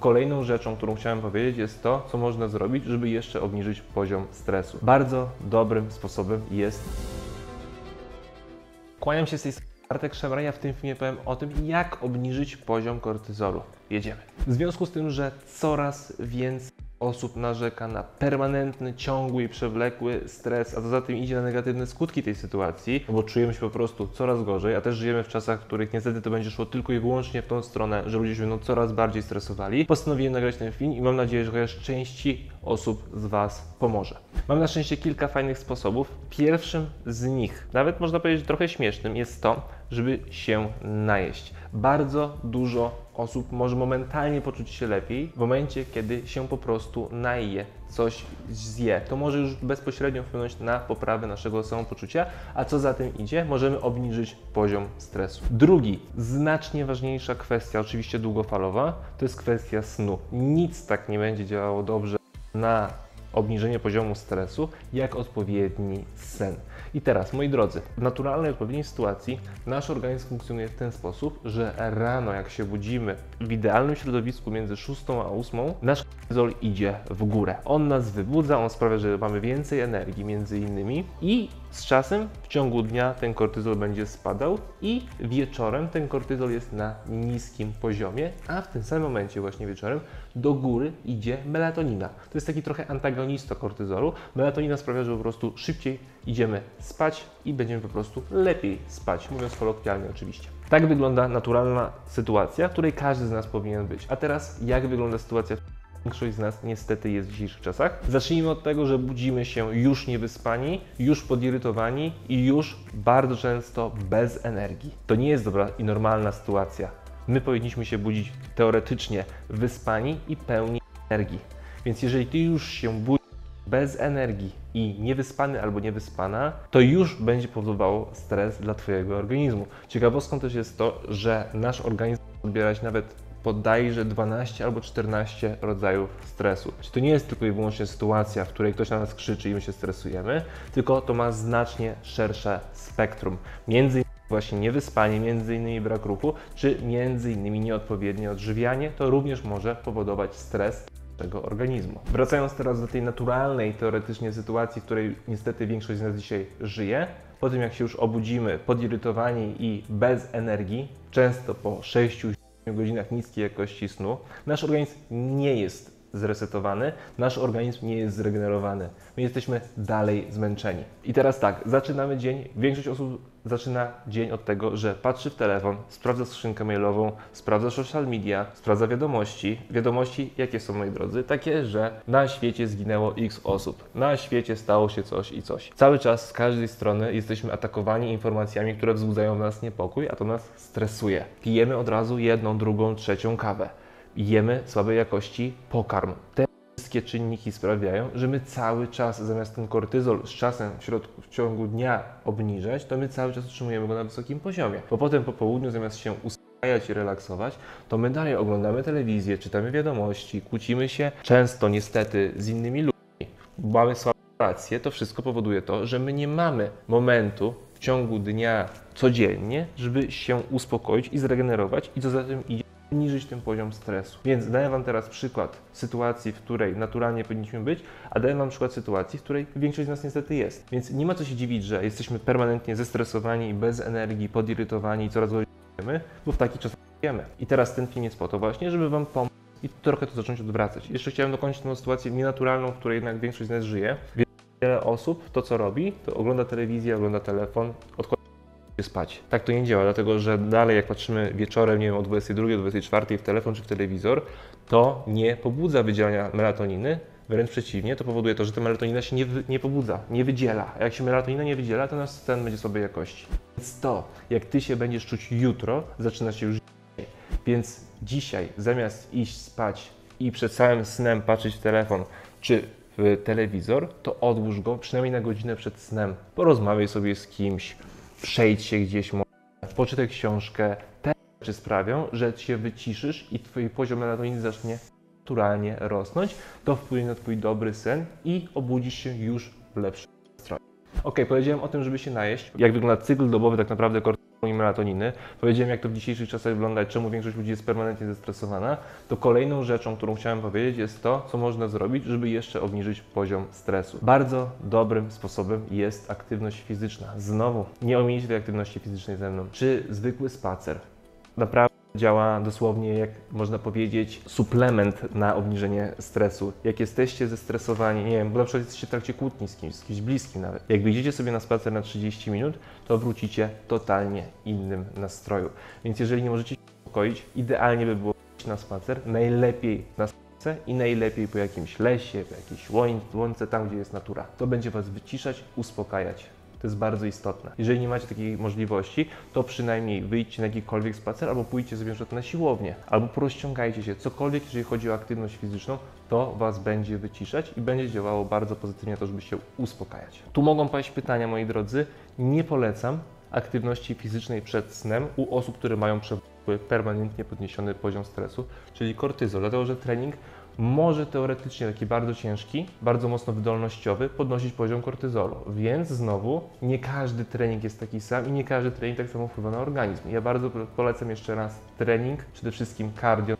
Kolejną rzeczą, którą chciałem powiedzieć, jest to, co można zrobić, żeby jeszcze obniżyć poziom stresu. Bardzo dobrym sposobem jest. Kłaniam się z tej strony Bartek Szemrania. W tym filmie powiem o tym, jak obniżyć poziom kortyzolu. Jedziemy. W związku z tym, że coraz więcej osób narzeka na permanentny, ciągły i przewlekły stres, a co za tym idzie na negatywne skutki tej sytuacji, no bo czujemy się po prostu coraz gorzej, a też żyjemy w czasach, w których niestety to będzie szło tylko i wyłącznie w tą stronę, że ludzie się będą coraz bardziej stresowali. Postanowiłem nagrać ten film i mam nadzieję, że chociaż części osób z Was pomoże. Mam na szczęście kilka fajnych sposobów. Pierwszym z nich, nawet można powiedzieć trochę śmiesznym, jest to, żeby się najeść. Bardzo dużo osób może momentalnie poczuć się lepiej w momencie, kiedy się po prostu naje, coś zje. To może już bezpośrednio wpłynąć na poprawę naszego samopoczucia, a co za tym idzie, możemy obniżyć poziom stresu. Drugi, znacznie ważniejsza kwestia, oczywiście długofalowa, to jest kwestia snu. Nic tak nie będzie działało dobrze na obniżenie poziomu stresu, jak odpowiedni sen. I teraz, moi drodzy, w naturalnej, odpowiedniej sytuacji nasz organizm funkcjonuje w ten sposób, że rano, jak się budzimy, w idealnym środowisku między 6 a 8, nasz kortyzol idzie w górę. On nas wybudza, on sprawia, że mamy więcej energii, między innymi, i z czasem w ciągu dnia ten kortyzol będzie spadał i wieczorem ten kortyzol jest na niskim poziomie, a w tym samym momencie właśnie wieczorem do góry idzie melatonina. To jest taki trochę antagonista kortyzolu. Melatonina sprawia, że po prostu szybciej idziemy spać i będziemy po prostu lepiej spać, mówiąc kolokwialnie oczywiście. Tak wygląda naturalna sytuacja, w której każdy z nas powinien być. A teraz jak wygląda sytuacja Większość z nas niestety jest w dzisiejszych czasach. Zacznijmy od tego, że budzimy się już niewyspani, już podirytowani i już bardzo często bez energii. To nie jest dobra i normalna sytuacja. My powinniśmy się budzić teoretycznie wyspani i pełni energii. Więc jeżeli ty już się budzisz bez energii i niewyspany albo niewyspana, to już będzie powodowało stres dla Twojego organizmu. Ciekawostką też jest to, że nasz organizm odbierać nawet bodajże 12 albo 14 rodzajów stresu. Czyli to nie jest tylko i wyłącznie sytuacja, w której ktoś na nas krzyczy i my się stresujemy, tylko to ma znacznie szersze spektrum. Między właśnie niewyspanie, między innymi brak ruchu, czy między innymi nieodpowiednie odżywianie, to również może powodować stres naszego organizmu. Wracając teraz do tej naturalnej teoretycznie sytuacji, w której niestety większość z nas dzisiaj żyje, po tym jak się już obudzimy podirytowani i bez energii, często po 6 godzinach niskiej jakości snu, nasz organizm nie jest zresetowany, nasz organizm nie jest zregenerowany. My jesteśmy dalej zmęczeni. I teraz tak, zaczynamy dzień. Większość osób zaczyna dzień od tego, że patrzy w telefon, sprawdza skrzynkę mailową, sprawdza social media, sprawdza wiadomości. Wiadomości, jakie są, moi drodzy? Takie, że na świecie zginęło x osób, na świecie stało się coś i coś. Cały czas z każdej strony jesteśmy atakowani informacjami, które wzbudzają w nas niepokój, a to nas stresuje. Pijemy od razu jedną, drugą, trzecią kawę jemy słabej jakości pokarm. Te wszystkie czynniki sprawiają, że my cały czas, zamiast ten kortyzol z czasem w, środku, w ciągu dnia obniżać, to my cały czas utrzymujemy go na wysokim poziomie. Bo potem po południu, zamiast się uspokajać i relaksować, to my dalej oglądamy telewizję, czytamy wiadomości, kłócimy się często niestety z innymi ludźmi, mamy słabe relacje, to wszystko powoduje to, że my nie mamy momentu w ciągu dnia codziennie, żeby się uspokoić i zregenerować i co za tym idzie obniżyć ten poziom stresu. Więc daję Wam teraz przykład sytuacji, w której naturalnie powinniśmy być, a daję Wam przykład sytuacji, w której większość z nas niestety jest. Więc nie ma co się dziwić, że jesteśmy permanentnie zestresowani, bez energii, podirytowani i coraz gorzej żyjemy, bo w taki czas żyjemy. I teraz ten film jest po to właśnie, żeby Wam pomóc i trochę to zacząć odwracać. Jeszcze chciałem dokończyć tę sytuację nienaturalną, w której jednak większość z nas żyje. Wiele osób to, co robi, to ogląda telewizję, ogląda telefon, odkłada spać. Tak to nie działa, dlatego że dalej jak patrzymy wieczorem, nie wiem, o 22, 24 w telefon czy w telewizor, to nie pobudza wydzielania melatoniny, wręcz przeciwnie, to powoduje to, że ta melatonina się nie, nie pobudza, nie wydziela. A jak się melatonina nie wydziela, to nasz sen będzie słabej jakości. Więc to, jak ty się będziesz czuć jutro, zaczyna się już dzisiaj. Więc dzisiaj, zamiast iść spać i przed całym snem patrzeć w telefon, czy w telewizor, to odłóż go przynajmniej na godzinę przed snem. Porozmawiaj sobie z kimś, przejdź się gdzieś, poczytaj książkę. Te rzeczy sprawią, że się wyciszysz i twój poziom melatoniny zacznie naturalnie rosnąć. To wpłynie na twój dobry sen i obudzisz się już w lepszym nastroju. Ok, powiedziałem o tym, żeby się najeść. Jak wygląda cykl dobowy tak naprawdę i melatoniny, powiedziałem jak to w dzisiejszych czasach wygląda, czemu większość ludzi jest permanentnie zestresowana, to kolejną rzeczą, którą chciałem powiedzieć jest to, co można zrobić, żeby jeszcze obniżyć poziom stresu. Bardzo dobrym sposobem jest aktywność fizyczna. Znowu, nie omijcie tej aktywności fizycznej ze mną. Czy zwykły spacer naprawdę działa dosłownie, jak można powiedzieć, suplement na obniżenie stresu. Jak jesteście zestresowani, nie wiem, bo na przykład jesteście w trakcie kłótni z kimś, z kimś bliskim nawet. Jak wyjdziecie sobie na spacer na 30 minut, to wrócicie totalnie innym nastroju. Więc jeżeli nie możecie się uspokoić, idealnie by było na spacer, najlepiej na spacer i najlepiej po jakimś lesie, po jakiejś łoń- łące, tam gdzie jest natura. To będzie Was wyciszać, uspokajać. To jest bardzo istotne. Jeżeli nie macie takiej możliwości, to przynajmniej wyjdźcie na jakikolwiek spacer albo pójdźcie sobie na na siłownię, albo porozciągajcie się. Cokolwiek, jeżeli chodzi o aktywność fizyczną, to Was będzie wyciszać i będzie działało bardzo pozytywnie to, żeby się uspokajać. Tu mogą paść pytania, moi drodzy. Nie polecam aktywności fizycznej przed snem u osób, które mają przewlekły, permanentnie podniesiony poziom stresu, czyli kortyzol, dlatego że trening może teoretycznie taki bardzo ciężki, bardzo mocno wydolnościowy podnosić poziom kortyzolu. Więc znowu nie każdy trening jest taki sam i nie każdy trening tak samo wpływa na organizm. Ja bardzo polecam jeszcze raz trening, przede wszystkim cardio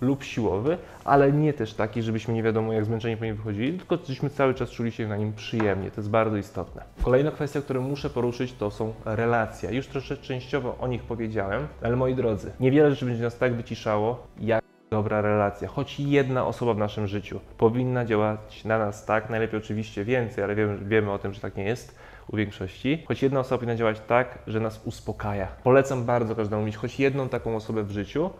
lub siłowy, ale nie też taki, żebyśmy nie wiadomo jak zmęczeni po nim wychodzili, tylko żebyśmy cały czas czuli się na nim przyjemnie. To jest bardzo istotne. Kolejna kwestia, którą muszę poruszyć, to są relacje. Już troszeczkę częściowo o nich powiedziałem, ale moi drodzy, niewiele rzeczy będzie nas tak wyciszało, jak dobra relacja. Choć jedna osoba w naszym życiu powinna działać na nas tak, najlepiej oczywiście więcej, ale wiemy, wiemy o tym, że tak nie jest u większości. Choć jedna osoba powinna działać tak, że nas uspokaja. Polecam bardzo każdemu mieć choć jedną taką osobę w życiu,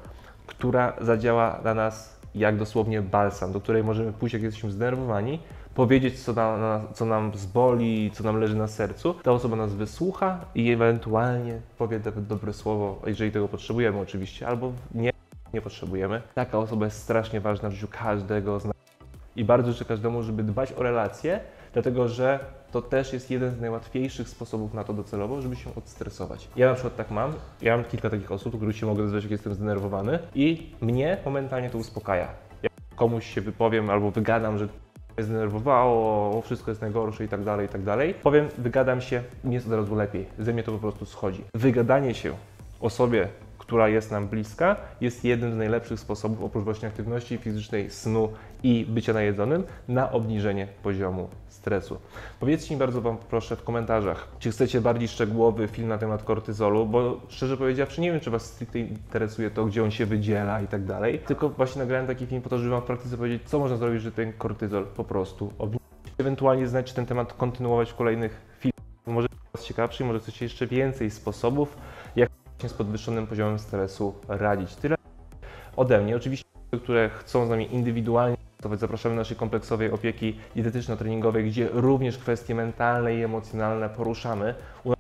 która zadziała na nas jak dosłownie balsam, do której możemy pójść, jak jesteśmy zdenerwowani, powiedzieć, co, na, co nam zboli, co nam leży na sercu. Ta osoba nas wysłucha i ewentualnie powie dobre słowo, jeżeli tego potrzebujemy oczywiście, albo nie, nie potrzebujemy. Taka osoba jest strasznie ważna w życiu każdego z nas. I bardzo życzę każdemu, żeby dbać o relacje, dlatego że to też jest jeden z najłatwiejszych sposobów na to docelowo, żeby się odstresować. Ja na przykład tak mam, ja mam kilka takich osób, których się mogę zezwać, jak jestem zdenerwowany i mnie momentalnie to uspokaja. Jak komuś się wypowiem albo wygadam, że mnie zdenerwowało, wszystko jest najgorsze i tak dalej, i tak dalej. Powiem, wygadam się, mi jest od razu lepiej. Ze mnie to po prostu schodzi. Wygadanie się osobie, która jest nam bliska, jest jednym z najlepszych sposobów, oprócz właśnie aktywności fizycznej, snu i bycia najedzonym, na obniżenie poziomu stresu. Powiedzcie mi bardzo Wam proszę w komentarzach, czy chcecie bardziej szczegółowy film na temat kortyzolu, bo szczerze powiedziawszy nie wiem, czy Was stricte interesuje to, gdzie on się wydziela i tak dalej, tylko właśnie nagrałem taki film po to, żeby Wam w praktyce powiedzieć, co można zrobić, żeby ten kortyzol po prostu obniżyć. Ewentualnie znać, czy ten temat kontynuować w kolejnych filmach. Może Was ciekawszy, może chcecie jeszcze więcej sposobów, jak z podwyższonym poziomem stresu radzić. Tyle ode mnie. Oczywiście, które chcą z nami indywidualnie pracować, zapraszamy do naszej kompleksowej opieki dietetyczno-treningowej, gdzie również kwestie mentalne i emocjonalne poruszamy. U nas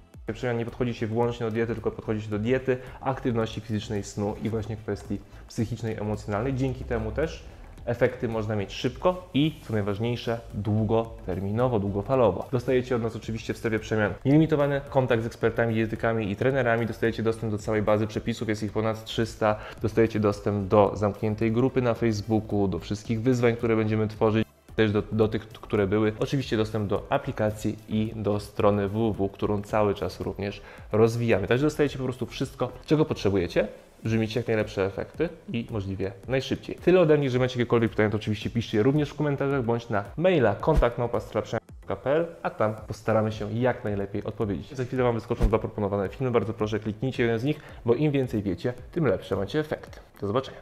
nie podchodzi się wyłącznie do diety, tylko podchodzi się do diety, aktywności fizycznej, snu i właśnie kwestii psychicznej, emocjonalnej. Dzięki temu też efekty można mieć szybko i, co najważniejsze, długoterminowo, długofalowo. Dostajecie od nas oczywiście w strefie przemian nielimitowany kontakt z ekspertami, dietetykami i trenerami, dostajecie dostęp do całej bazy przepisów, jest ich ponad 300, dostajecie dostęp do zamkniętej grupy na Facebooku, do wszystkich wyzwań, które będziemy tworzyć też do, do tych, które były. Oczywiście dostęp do aplikacji i do strony www, którą cały czas również rozwijamy. Także dostajecie po prostu wszystko, czego potrzebujecie, żeby mieć jak najlepsze efekty i możliwie najszybciej. Tyle ode mnie, że macie jakiekolwiek pytania, to oczywiście piszcie je również w komentarzach bądź na maila kontakt.pl, a tam postaramy się jak najlepiej odpowiedzieć. Za chwilę Wam wyskoczą dwa proponowane filmy, bardzo proszę kliknijcie jeden z nich, bo im więcej wiecie, tym lepsze macie efekty. Do zobaczenia.